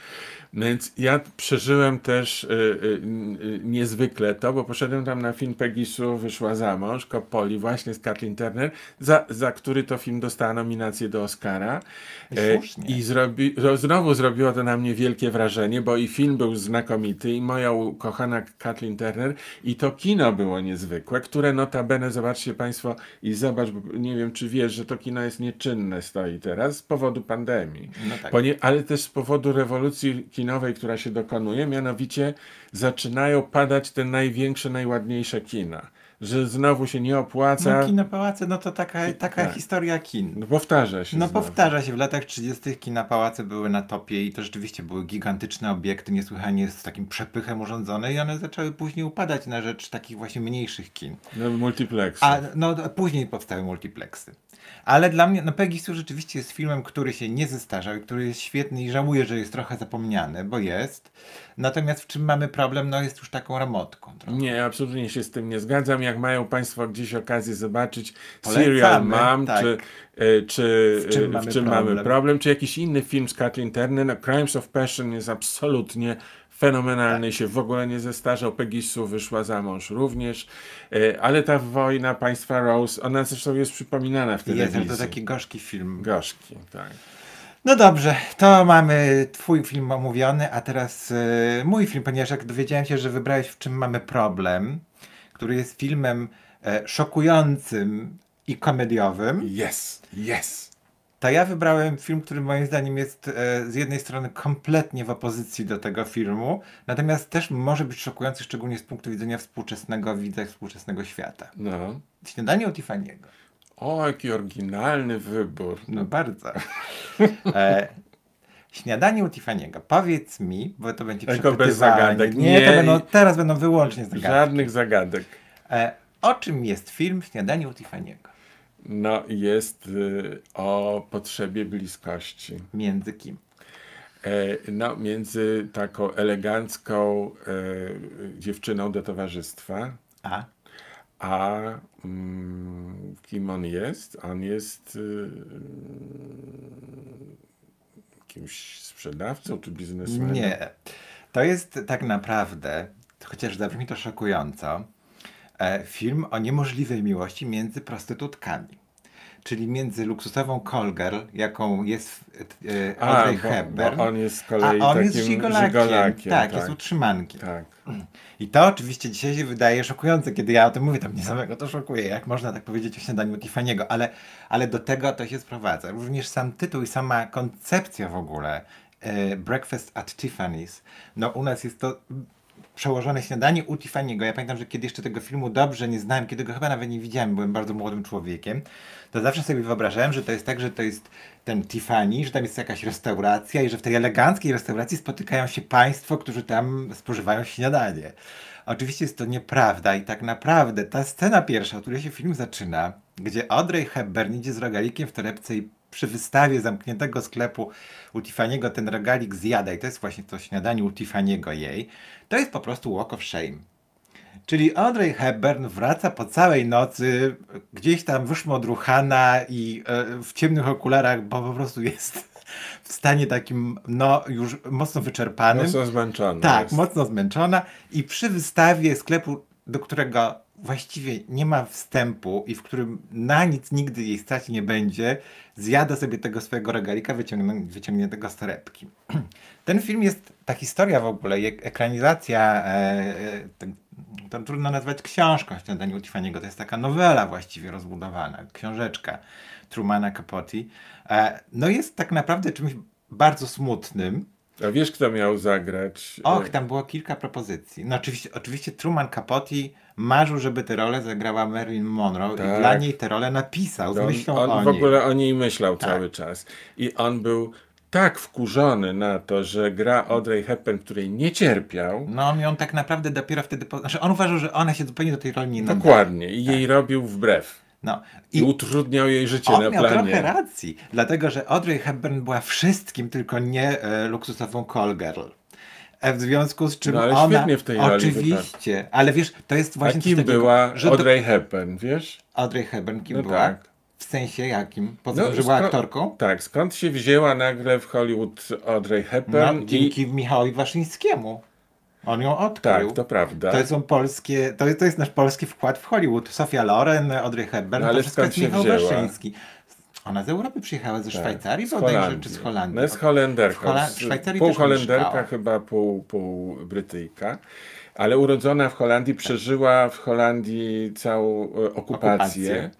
Więc ja przeżyłem też y, y, y, niezwykle to, bo poszedłem tam na film Pegisu, wyszła za mąż, Coppoli, właśnie z Kathleen Turner, za, za który to film dostała nominację do Oscara. I E, słusznie. I zrobi, ro- znowu zrobiło to na mnie wielkie wrażenie, bo i film był znakomity, i moja ukochana Kathleen Turner, i to kino było niezwykłe, które notabene, zobaczcie Państwo, i zobacz, bo nie wiem, czy wiesz, że to kino jest nieczynne, stoi teraz z powodu pandemii. No tak. Ponie, ale też z powodu rewolucji kinowej, która się dokonuje, mianowicie zaczynają padać te największe, najładniejsze kina. Że znowu się nie opłaca. No kino pałace, no to taka, taka Tak. historia kin. No powtarza się. No znowu. powtarza się, w latach 30. kina pałace były na topie i to rzeczywiście były gigantyczne obiekty, niesłychanie z takim przepychem urządzone i one zaczęły później upadać na rzecz takich właśnie mniejszych kin. No, multiplex. A no później powstały multiplexy. Ale dla mnie, no Pegasus rzeczywiście jest filmem, który się nie zestarzał i który jest świetny i żałuję, że jest trochę zapomniany, bo jest. Natomiast w czym mamy problem, no jest już taką ramotką. Trochę. Nie, absolutnie się z tym nie zgadzam. Jak mają Państwo gdzieś okazję zobaczyć Polecamy, Serial Mom, tak. czy, e, czy W czym e, mamy w czym mamy problem? problem, czy jakiś inny film z Kathleen Turner, no, Crimes of Passion jest absolutnie fenomenalny, Tak. się w ogóle nie zestarzał. Peggy Sue wyszła za mąż również, e, ale ta wojna państwa Rose, ona zresztą jest przypominana w Jest, telewizji. ale to taki gorzki film. Gorzki, tak. No dobrze, to mamy twój film omówiony, a teraz e, mój film, ponieważ jak dowiedziałem się, że wybrałeś w czym mamy problem, który jest filmem e, szokującym i komediowym, Yes, yes. to ja wybrałem film, który moim zdaniem jest e, z jednej strony kompletnie w opozycji do tego filmu, natomiast też może być szokujący, szczególnie z punktu widzenia współczesnego widza, współczesnego świata. No. Śniadanie u Tiffany'ego. O, jaki oryginalny wybór. No bardzo. E, śniadanie u Tiffany'ego. Powiedz mi, bo to będzie Tylko bez zagadek. Nie, Nie. będą, teraz będą wyłącznie zagadki. Żadnych zagadek. E, o czym jest film Śniadanie u Tiffany'ego? No, jest y, o potrzebie bliskości. Między kim? E, no, między taką elegancką e, dziewczyną do towarzystwa, A? A mm, kim on jest? On jest y, kimś sprzedawcą czy biznesmenem? Nie. To jest tak naprawdę, chociaż zabrzmi to szokująco, e, film o niemożliwej miłości między prostytutkami. Czyli między luksusową call girl, jaką jest e, A, Audrey bo, Hepburn, on jest z a kolei on takim jest żigolakiem. żigolakiem, tak, jest utrzymankiem. tak. I to oczywiście dzisiaj się wydaje szokujące, kiedy ja o tym mówię, to mnie samego to szokuje, jak można tak powiedzieć o śniadaniu Tiffany'ego, ale, ale do tego to się sprowadza. Również sam tytuł i sama koncepcja w ogóle, e, Breakfast at Tiffany's, no u nas jest to przełożone śniadanie u Tiffany'ego. Ja pamiętam, że kiedy jeszcze tego filmu dobrze nie znałem, kiedy go chyba nawet nie widziałem, byłem bardzo młodym człowiekiem, to zawsze sobie wyobrażałem, że to jest tak, że to jest ten Tiffany, że tam jest jakaś restauracja i że w tej eleganckiej restauracji spotykają się państwo, którzy tam spożywają śniadanie. Oczywiście jest to nieprawda i tak naprawdę ta scena pierwsza, od której się film zaczyna, gdzie Audrey Hepburn idzie z rogalikiem w torebce i przy wystawie zamkniętego sklepu u Tiffany'ego ten rogalik zjada i to jest właśnie to śniadanie u Tiffany'ego jej, to jest po prostu walk of shame. Czyli Audrey Hepburn wraca po całej nocy, gdzieś tam wyszmodruchana i e, w ciemnych okularach, bo po prostu jest w stanie takim, no już mocno wyczerpanym. Mocno zmęczony Tak, jest. mocno zmęczona i przy wystawie sklepu, do którego właściwie nie ma wstępu i w którym na nic nigdy jej stać nie będzie, zjada sobie tego swojego regalika wyciągnię- wyciągniętego z torebki. Ten film jest, ta historia w ogóle, ekranizacja, e, e, to trudno nazwać książką Śniadanie u Tiffany'ego, to jest taka nowela właściwie rozbudowana, książeczka Trumana Capote. E, no jest tak naprawdę czymś bardzo smutnym, A wiesz, kto miał zagrać? Och, E, tam było kilka propozycji. No oczywiście, oczywiście Truman Capote marzył, żeby tę rolę zagrała Marilyn Monroe Tak. i dla niej tę rolę napisał z on, myślą on o w niej. ogóle o niej myślał Tak. cały czas. I on był tak wkurzony na to, że gra Audrey Hepburn, której nie cierpiał. No on ją tak naprawdę dopiero wtedy... Po... Znaczy on uważał, że ona się zupełnie do tej roli nie nadaje. Dokładnie. I jej robił wbrew. No. I, I utrudniał jej życie on na miał planie. trochę racji, dlatego że Audrey Hepburn była wszystkim, tylko nie e, luksusową call girl. E, w związku z czym No, ale ona... świetnie w tej roli Oczywiście, ale wiesz, to jest A właśnie coś kim takiego, była że do- Audrey Hepburn, wiesz? Audrey Hepburn kim No była? tak. W sensie jakim? Poza No, że była aktorką? Tak, skąd się wzięła nagle w Hollywood Audrey Hepburn? No, i... dzięki Michałowi Waszyńskiemu. On ją odkrył. Tak, to prawda. To są polskie, to, jest- to jest nasz polski wkład w Hollywood. Sofia Loren, Audrey Hepburn, No, ale to wszystko skąd jest się Michał wzięła? Waszyński. Ona z Europy przyjechała, ze Tak, Szwajcarii z bodajże, czy z Holandii. No jest Holenderką. W Hola- z- w Szwajcarii pół Holenderka, chyba pół, pół Brytyjka. Ale urodzona w Holandii, przeżyła w Holandii całą e, okupację. Okupację.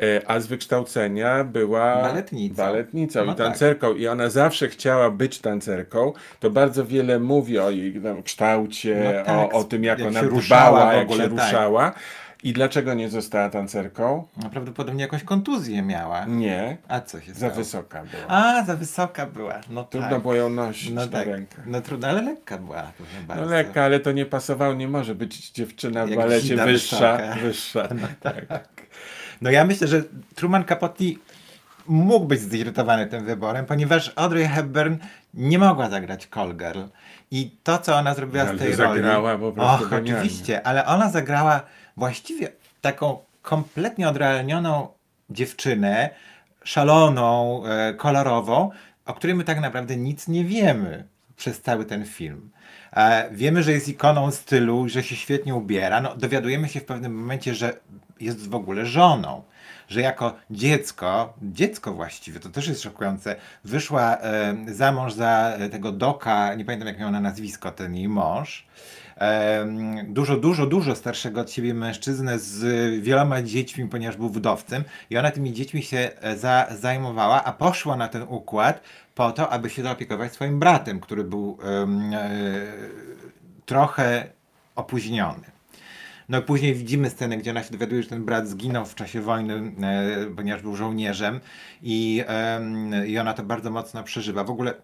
E, A z wykształcenia była Baletnicą. baletnicą No i tak. tancerką. I ona zawsze chciała być tancerką. To bardzo wiele mówi o jej tam, kształcie, No tak, o, o tym, jak, jak ona dbała, jak ogóle, się tak. ruszała. I dlaczego nie została tancerką? No, prawdopodobnie jakąś kontuzję miała. Nie, A co się za stało? wysoka była. A, za wysoka była. No Trudno tak. było ją nosić No na tak. rękach. No trudno, ale lekka była. No lekka, ale to nie pasowało, nie może być dziewczyna w Jak balecie wyższa, wysoka. wyższa. tak. No ja myślę, że Truman Capote mógł być zirytowany tym wyborem, ponieważ Audrey Hepburn nie mogła zagrać Call Girl. I to, co ona zrobiła Ale z tej zagrała roli... po prostu Och, oczywiście, ale ona zagrała właściwie taką kompletnie odrealnioną dziewczynę, szaloną, e, kolorową, o której my tak naprawdę nic nie wiemy przez cały ten film. E, wiemy, że jest ikoną stylu, że się świetnie ubiera. No, dowiadujemy się w pewnym momencie, że jest w ogóle żoną. Że jako dziecko, dziecko właściwie, to też jest szokujące, wyszła e, za mąż za e, tego Doka, nie pamiętam jak miał na nazwisko ten jej mąż, dużo, dużo, dużo starszego od siebie mężczyznę z wieloma dziećmi, ponieważ był wdowcem i ona tymi dziećmi się e, za, zajmowała, a poszła na ten układ po to, aby się zaopiekować swoim bratem, który był e, trochę opóźniony. No później widzimy scenę, gdzie ona się dowiaduje, że ten brat zginął w czasie wojny, e, ponieważ był żołnierzem i, i ona to bardzo mocno przeżywa. W ogóle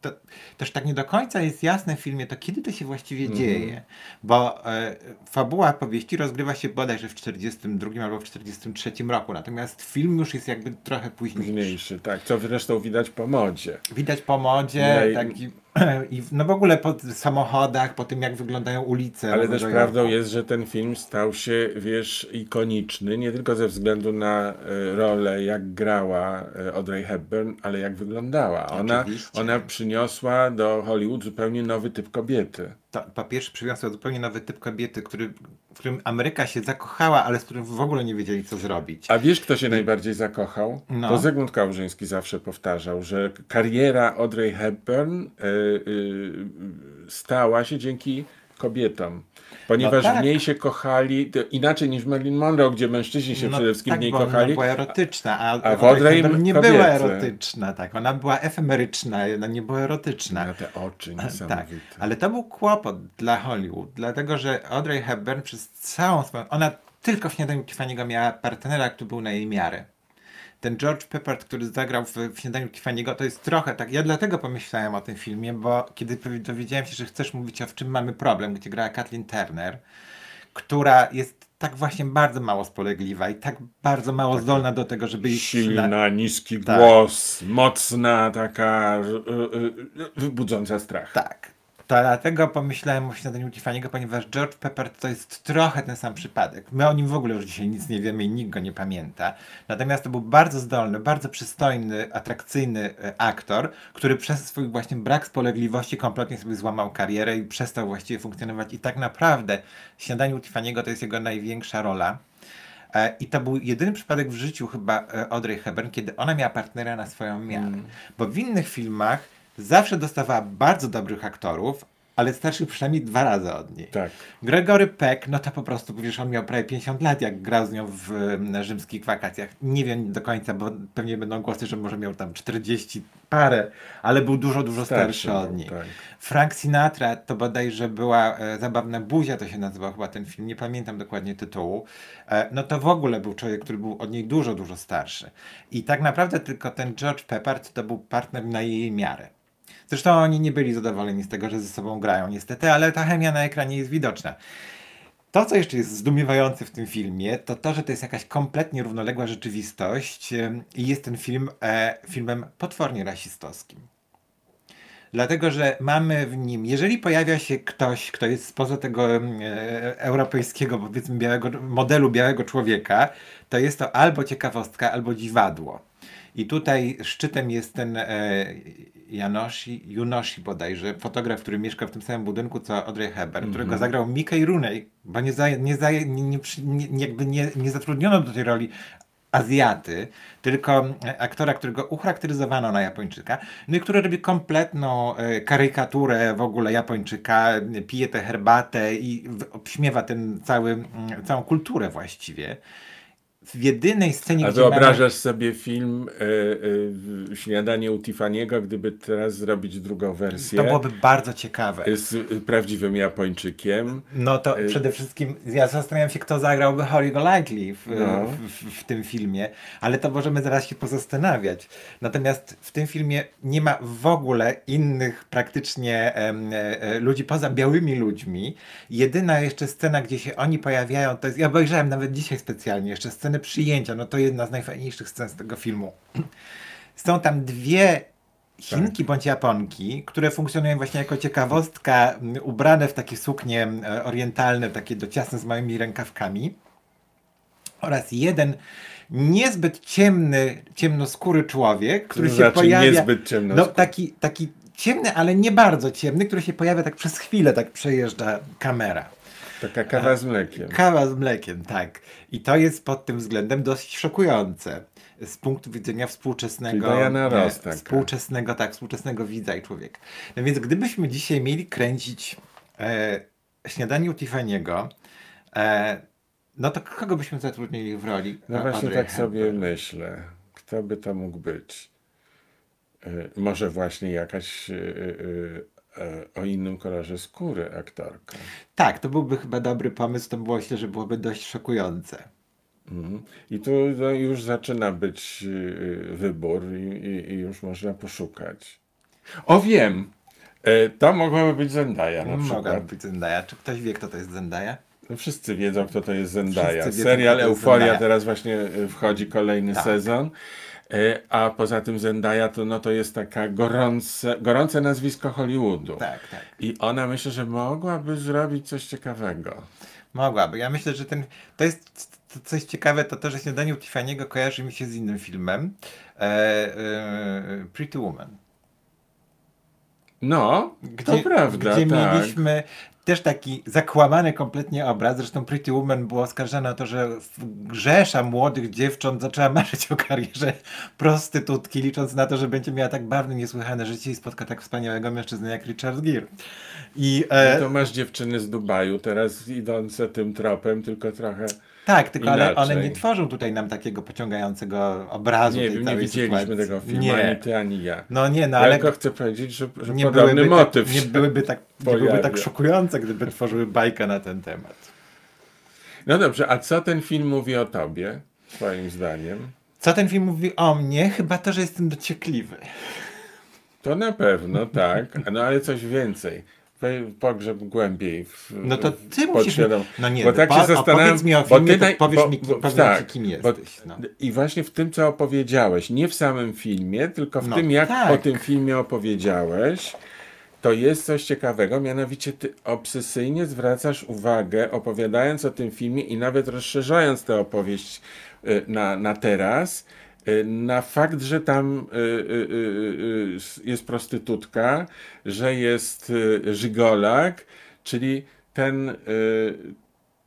to też tak nie do końca jest jasne w filmie, to kiedy to się właściwie Mhm. dzieje. Bo e, fabuła powieści rozgrywa się bodajże w 42 albo w 43 roku, natomiast film już jest jakby trochę późniejszy. Późniejszy, tak. Co zresztą widać po modzie. Widać po modzie, No i- tak i, no w ogóle po samochodach, po tym jak wyglądają ulice. Ale też prawdą jest, że ten film stał się, wiesz, ikoniczny, nie tylko ze względu na e, rolę, jak grała e, Audrey Hepburn, ale jak wyglądała. Ona, Oczywiście. ona przyniosła do Hollywood zupełnie nowy typ kobiety. Pierwsze przywiozła zupełnie nowy typ kobiety, który, w którym Ameryka się zakochała, ale z którym w ogóle nie wiedzieli co zrobić. A wiesz, kto się najbardziej zakochał? No. To Zygmunt Kałużyński zawsze powtarzał, że kariera Audrey Hepburn e, e, stała się dzięki kobietom. Ponieważ No tak. w niej się kochali, inaczej niż Marilyn Monroe, gdzie mężczyźni się No przede wszystkim tak, w niej bo kochali. Ona była erotyczna, a, a w Audrey Audrey Hepburn nie była erotyczna, tak. Ona była efemeryczna, ona nie była erotyczna. Na te oczy Tak, niesamowite. ale to był kłopot dla Hollywood, dlatego że Audrey Hepburn przez całą swoją... Ona tylko w Śniadaniu Tiffany'ego miała partnera, który był na jej miarę. Ten George Peppard, który zagrał w, w Śniadaniu Tiffany'ego, to jest trochę tak... Ja dlatego pomyślałem o tym filmie, bo kiedy dowiedziałem się, że chcesz mówić o W czym mamy problem, gdzie grała Kathleen Turner, która jest tak właśnie bardzo mało spolegliwa i tak bardzo mało zdolna do tego, żeby iść na, Silna, niski Tak. głos, mocna, taka y, y, y, wybudząca strach. Tak. To dlatego pomyślałem o śniadaniu Tiffany'ego, ponieważ George Peppard to jest trochę ten sam przypadek. My o nim w ogóle już dzisiaj nic nie wiemy i nikt go nie pamięta. Natomiast to był bardzo zdolny, bardzo przystojny, atrakcyjny e, aktor, który przez swój właśnie brak spolegliwości kompletnie sobie złamał karierę i przestał właściwie funkcjonować. I tak naprawdę śniadaniu Tiffany'ego to jest jego największa rola. E, I to był jedyny przypadek w życiu chyba e, Audrey Hepburn, kiedy ona miała partnera na swoją miarę. Bo w innych filmach zawsze dostawała bardzo dobrych aktorów, ale starszych przynajmniej dwa razy od niej. Tak. Gregory Peck, no to po prostu, wiesz, on miał prawie 50 lat, jak grał z nią w rzymskich wakacjach. Nie wiem do końca, bo pewnie będą głosy, że może miał tam 40 parę, ale był dużo, dużo starszy od był, niej. tak. Frank Sinatra to bodajże była e, Zabawna Buzia, to się nazywał chyba ten film, nie pamiętam dokładnie tytułu. E, no to w ogóle był człowiek, który był od niej dużo, dużo starszy. I tak naprawdę tylko ten George Peppard to był partner na jej miarę. Zresztą oni nie byli zadowoleni z tego, że ze sobą grają niestety, ale ta chemia na ekranie jest widoczna. To, co jeszcze jest zdumiewające w tym filmie, to to, że to jest jakaś kompletnie równoległa rzeczywistość i jest ten film e, filmem potwornie rasistowskim. Dlatego, że mamy w nim, jeżeli pojawia się ktoś, kto jest spoza tego e, europejskiego, powiedzmy, białego, modelu białego człowieka, to jest to albo ciekawostka, albo dziwadło. I tutaj szczytem jest ten e, Janoshi, Junoshi bodajże, fotograf, który mieszka w tym samym budynku co Audrey Hepburn, którego zagrał Mickey Rooney, bo nie, za, nie, za, nie, nie, jakby nie, nie zatrudniono do tej roli Azjaty, tylko e, aktora, którego ucharakteryzowano na Japończyka, no i który robi kompletną e, karykaturę w ogóle Japończyka, pije tę herbatę i obśmiewa ten cały, mm, całą kulturę właściwie. W jedynej scenie, A gdzie mamy- wyobrażasz sobie film e, e, Śniadanie u Tiffany'ego, gdyby teraz zrobić drugą wersję To byłoby bardzo ciekawe. z y, prawdziwym Japończykiem. No to Y- przede wszystkim ja zastanawiam się, kto zagrałby Holly Golightly w, No. w, w, w tym filmie, ale to możemy zaraz się pozastanawiać. Natomiast w tym filmie nie ma w ogóle innych praktycznie em, e, e, ludzi poza białymi ludźmi. Jedyna jeszcze scena, gdzie się oni pojawiają, to jest, ja obejrzałem nawet dzisiaj specjalnie, jeszcze scenę przyjęcia, no to jedna z najfajniejszych scen z tego filmu. Są tam dwie Chinki bądź Japonki, które funkcjonują właśnie jako ciekawostka, m, ubrane w takie suknie m, e, orientalne, takie dociasne z małymi rękawkami. Oraz jeden niezbyt ciemny, ciemnoskóry człowiek, który To się znaczy pojawia. niezbyt no, ciemnoskóry. taki, taki ciemny, ale nie bardzo ciemny, który się pojawia tak przez chwilę, tak przejeżdża kamera. Taka kawa z mlekiem. Kawa z mlekiem, tak. I to jest pod tym względem dość szokujące. Z punktu widzenia współczesnego. E, Ross. Współczesnego, tak, współczesnego widza i człowieka. No więc gdybyśmy dzisiaj mieli kręcić e, śniadanie u Tiffany'ego, e, no to kogo byśmy zatrudnili w roli? No e, właśnie Audrey tak sobie Hepburn? myślę. Kto by to mógł być? Y, Może właśnie jakaś y, y, o innym kolorze skóry aktorka. Tak, to byłby chyba dobry pomysł, to było, myślę, że byłoby dość szokujące. Mhm. I tu no, już zaczyna być y, y, wybór i, i, i już można poszukać. O wiem! E, To mogłaby być Zendaya na Mogłaby przykład. być Zendaya. Czy ktoś wie, kto to jest Zendaya? No Wszyscy wiedzą, kto to jest Zendaya. Wiedzą, Serial Euforia teraz właśnie e, wchodzi kolejny Tak. sezon. E, A poza tym Zendaya to, no, to jest taka gorące, gorące nazwisko Hollywoodu. Tak, tak. I ona myślę, że mogłaby zrobić coś ciekawego. Mogłaby. Ja myślę, że ten. To jest to coś ciekawe, to to, że śniadanie u Tiffany'ego kojarzy mi się z innym filmem. E, e, Pretty Woman. No, to prawda, Gdzie tak. mieliśmy też taki zakłamany kompletnie obraz. Zresztą Pretty Woman było oskarżane o to, że grzesza młodych dziewcząt zaczęła marzyć o karierze prostytutki, licząc na to, że będzie miała tak barwne, niesłychane życie i spotka tak wspaniałego mężczyznę jak Richard Gere. I e, No to masz dziewczyny z Dubaju teraz idące tym tropem, tylko trochę... tak, tylko ale one nie tworzą tutaj nam takiego pociągającego obrazu Nie tej nie widzieliśmy sytuacji. tego filmu, Nie. ani ty, ani ja. No nie, no ale tylko chcę powiedzieć, że, że nie podobny byłyby, motyw tak, nie byłyby tak, nie byłyby tak szokujące, gdyby tworzyły bajkę na ten temat. No dobrze, a co ten film mówi o tobie, twoim zdaniem? Co ten film mówi o mnie? Chyba to, że jestem dociekliwy. To na pewno, tak, no ale coś więcej. We- Pogrzeb głębiej w No to ty musisz... No nie, bo tak się zastanawiam, opowiedz mi o bo filmie, ty powiesz bo- mi, bo- tak, kim bo- jesteś. No. I właśnie w tym, co opowiedziałeś, nie w samym filmie, tylko w No tym, jak tak. o tym filmie opowiedziałeś, to jest coś ciekawego, mianowicie ty obsesyjnie zwracasz uwagę, opowiadając o tym filmie i nawet rozszerzając tę opowieść y, na, na teraz, na fakt, że tam y, y, jest prostytutka, że jest żygolak, czyli ten,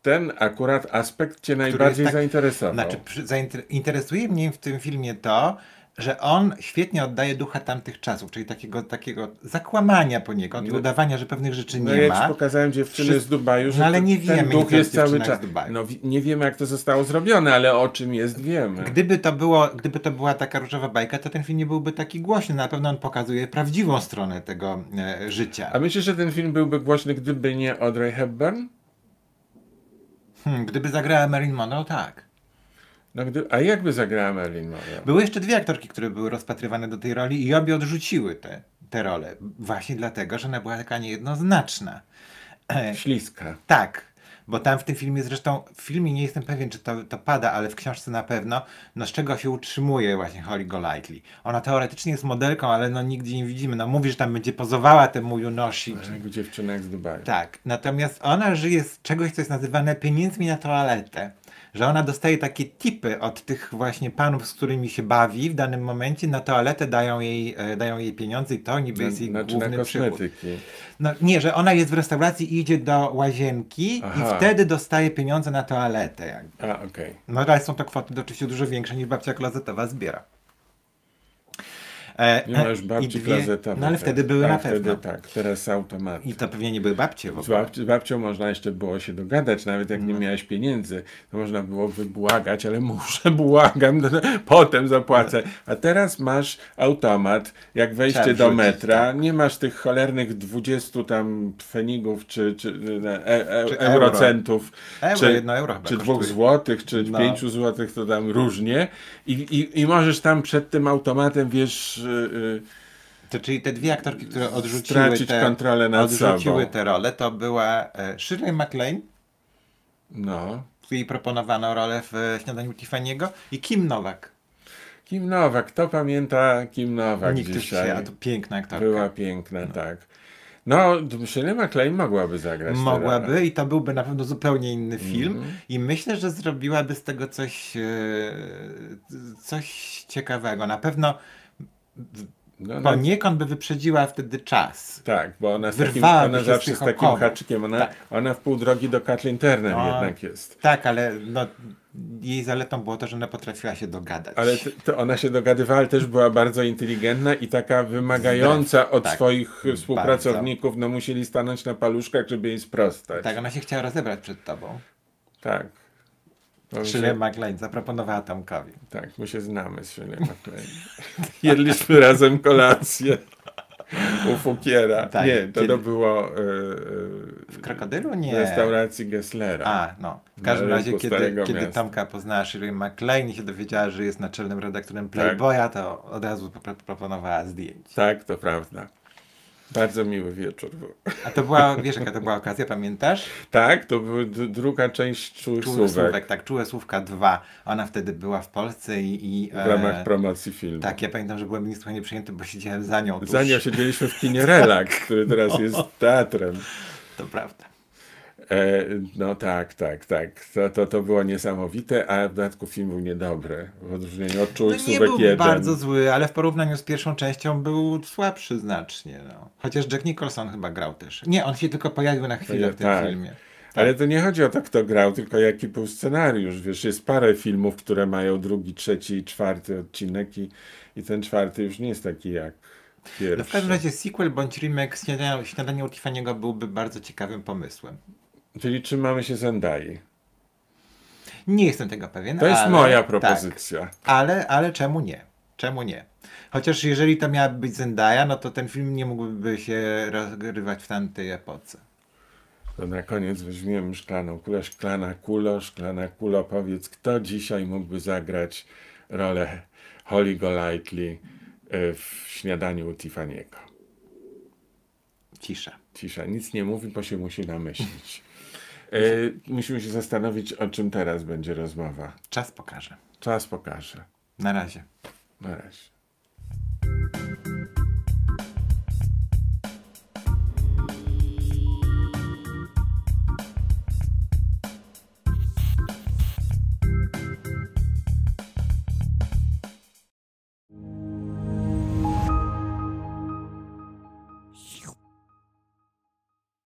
ten akurat aspekt cię najbardziej tak- zainteresował. Znaczy, przy, zainter- interesuje mnie w tym filmie to, że on świetnie oddaje ducha tamtych czasów, czyli takiego, takiego zakłamania poniekąd i No. udawania, że pewnych rzeczy No nie ja ma. ci pokazałem dziewczyny Wszyscy- z Dubaju, że No ale nie ten wiemy duch jest cały czas. No nie wiemy jak to zostało zrobione, ale o czym jest wiemy. Gdyby to, było, gdyby to była taka różowa bajka, to ten film nie byłby taki głośny. Na pewno on pokazuje prawdziwą stronę tego e, życia. A myślisz, że ten film byłby głośny, gdyby nie Audrey Hepburn? Hmm, gdyby zagrała Marilyn Monroe, tak. No, gdy... A jakby zagrała Marilyn Monroe? Były jeszcze dwie aktorki, które były rozpatrywane do tej roli i obie odrzuciły te, te role. Właśnie dlatego, że ona była taka niejednoznaczna. Śliska. Tak, bo tam w tym filmie zresztą, w filmie nie jestem pewien, czy to, to pada, ale w książce na pewno, no z czego się utrzymuje właśnie Holly Golightly. Ona teoretycznie jest modelką, ale no nigdzie nie widzimy. No mówi, że tam będzie pozowała temu Junoshi. Jak dziewczyna jak z Dubaju. Tak, natomiast ona żyje z czegoś, co jest nazywane pieniędzmi na toaletę. Że ona dostaje takie tipy od tych właśnie panów, z którymi się bawi w danym momencie, na toaletę dają jej, e, dają jej pieniądze i to niby jest jej Znaczy na główny przychód. kosmetyki. No nie, że ona jest w restauracji i idzie do łazienki Aha. i wtedy dostaje pieniądze na toaletę. Jakby. A, okej. No ale są to kwoty oczywiście dużo większe niż babcia klozetowa zbiera. E, e, już babci dwie-. No ale wtedy były A na wtedy pewno. tak, teraz automat. I to pewnie nie były babcie w Z, ogóle. babci, z babcią można jeszcze było się dogadać, nawet jak nie No. miałeś pieniędzy, to można było wybłagać, ale muszę, błagam, potem zapłacę. A teraz masz automat, jak wejście Trzeba do metra, tak. nie masz tych cholernych 20 tam pfenigów, czy, czy e, e, Czy euro. eurocentów, Euro, czy, euro chyba czy dwóch złotych, czy No. pięciu złotych, to tam różnie. I, i, I możesz tam przed tym automatem, wiesz, y, y, To czyli te dwie aktorki, które odrzuciły te, kontrolę nad odrzuciły sobą. te role, to była e, Shirley MacLaine, no. której proponowano rolę w Śniadaniu Tiffany'ego i Kim Nowak. Kim Nowak, kto pamięta Kim Nowak Nikt dzisiaj? się, a to piękna aktorka. Była piękna, tak. No, Shirley MacLaine mogłaby zagrać. Mogłaby i to byłby na pewno zupełnie inny Mhm. film i myślę, że zrobiłaby z tego coś, e, coś ciekawego. Na pewno No, no, poniekąd by wyprzedziła wtedy czas. tak, bo ona, z takim, ona z zawsze z takim haczykiem, ona, Tak. ona w pół drogi do Kathleen Turner No. jednak jest. Tak, ale no, jej zaletą było to, że ona potrafiła się dogadać. Ale t- to ona się dogadywała, ale też była bardzo inteligentna i taka wymagająca od tak. swoich współpracowników, no musieli stanąć na paluszkach, żeby jej sprostać. Tak, ona się chciała rozebrać przed tobą. tak. Shirley MacLaine zaproponowała Tomkowi. tak, my się znamy z Shirley MacLaine. Jedliśmy razem kolację. u Fukiera. Tak, nie, to, kiedy- to było e, W Krokodylu? e, w Nie. restauracji Gesslera. A, no. W każdym razie, kiedy, kiedy. Tomka poznała Shirley MacLaine i się dowiedziała, że jest naczelnym redaktorem Tak. Playboya, to od razu proponowała zdjęć. Tak, to prawda. Bardzo miły wieczór był. A to była, wiesz jaka to była okazja, pamiętasz? Tak, to była druga część Czułych Słówek Słówek, tak, Czułe Słówka 2. Ona wtedy była w Polsce i... i w ramach e, promocji filmu. Tak, ja pamiętam, że byłem niesłychanie przyjęty, bo siedziałem za nią tuż. Za nią siedzieliśmy w kinie Relax, który teraz jest teatrem. To prawda. E, no tak, tak, tak. To, to, to było niesamowite, a w dodatku film był niedobry. W odróżnieniu od No Czułych nie Słówek był 1. bardzo zły, ale w porównaniu z pierwszą częścią był słabszy znacznie. No. Chociaż Jack Nicholson chyba grał też. Nie, on się tylko pojawił na chwilę w tym Tak. filmie. Ale to nie chodzi o to, kto grał, tylko jaki był scenariusz. Wiesz, jest parę filmów, które mają drugi, trzeci i czwarty odcinek i, i ten czwarty już nie jest taki jak pierwszy. No w każdym razie sequel bądź remake Śniadania, śniadania u Tiffany'ego byłby bardzo ciekawym pomysłem. Czyli trzymamy się Zendai. Nie jestem tego pewien. To jest ale, moja Tak, propozycja. ale, ale czemu nie? Czemu nie? Chociaż jeżeli to miałaby być Zendaya, no to ten film nie mógłby się rozgrywać w tamtej epoce. To na koniec weźmiemy szklaną kulę. Szklana kulo, szklana kulo. Powiedz, kto dzisiaj mógłby zagrać rolę Holly Golightly e, w śniadaniu u Tiffany'ego? Cisza. Cisza, nic nie mówi, bo się musi namyślić. E, musimy się zastanowić, o czym teraz będzie rozmowa. Czas pokaże. Czas pokaże. Na razie. Na razie.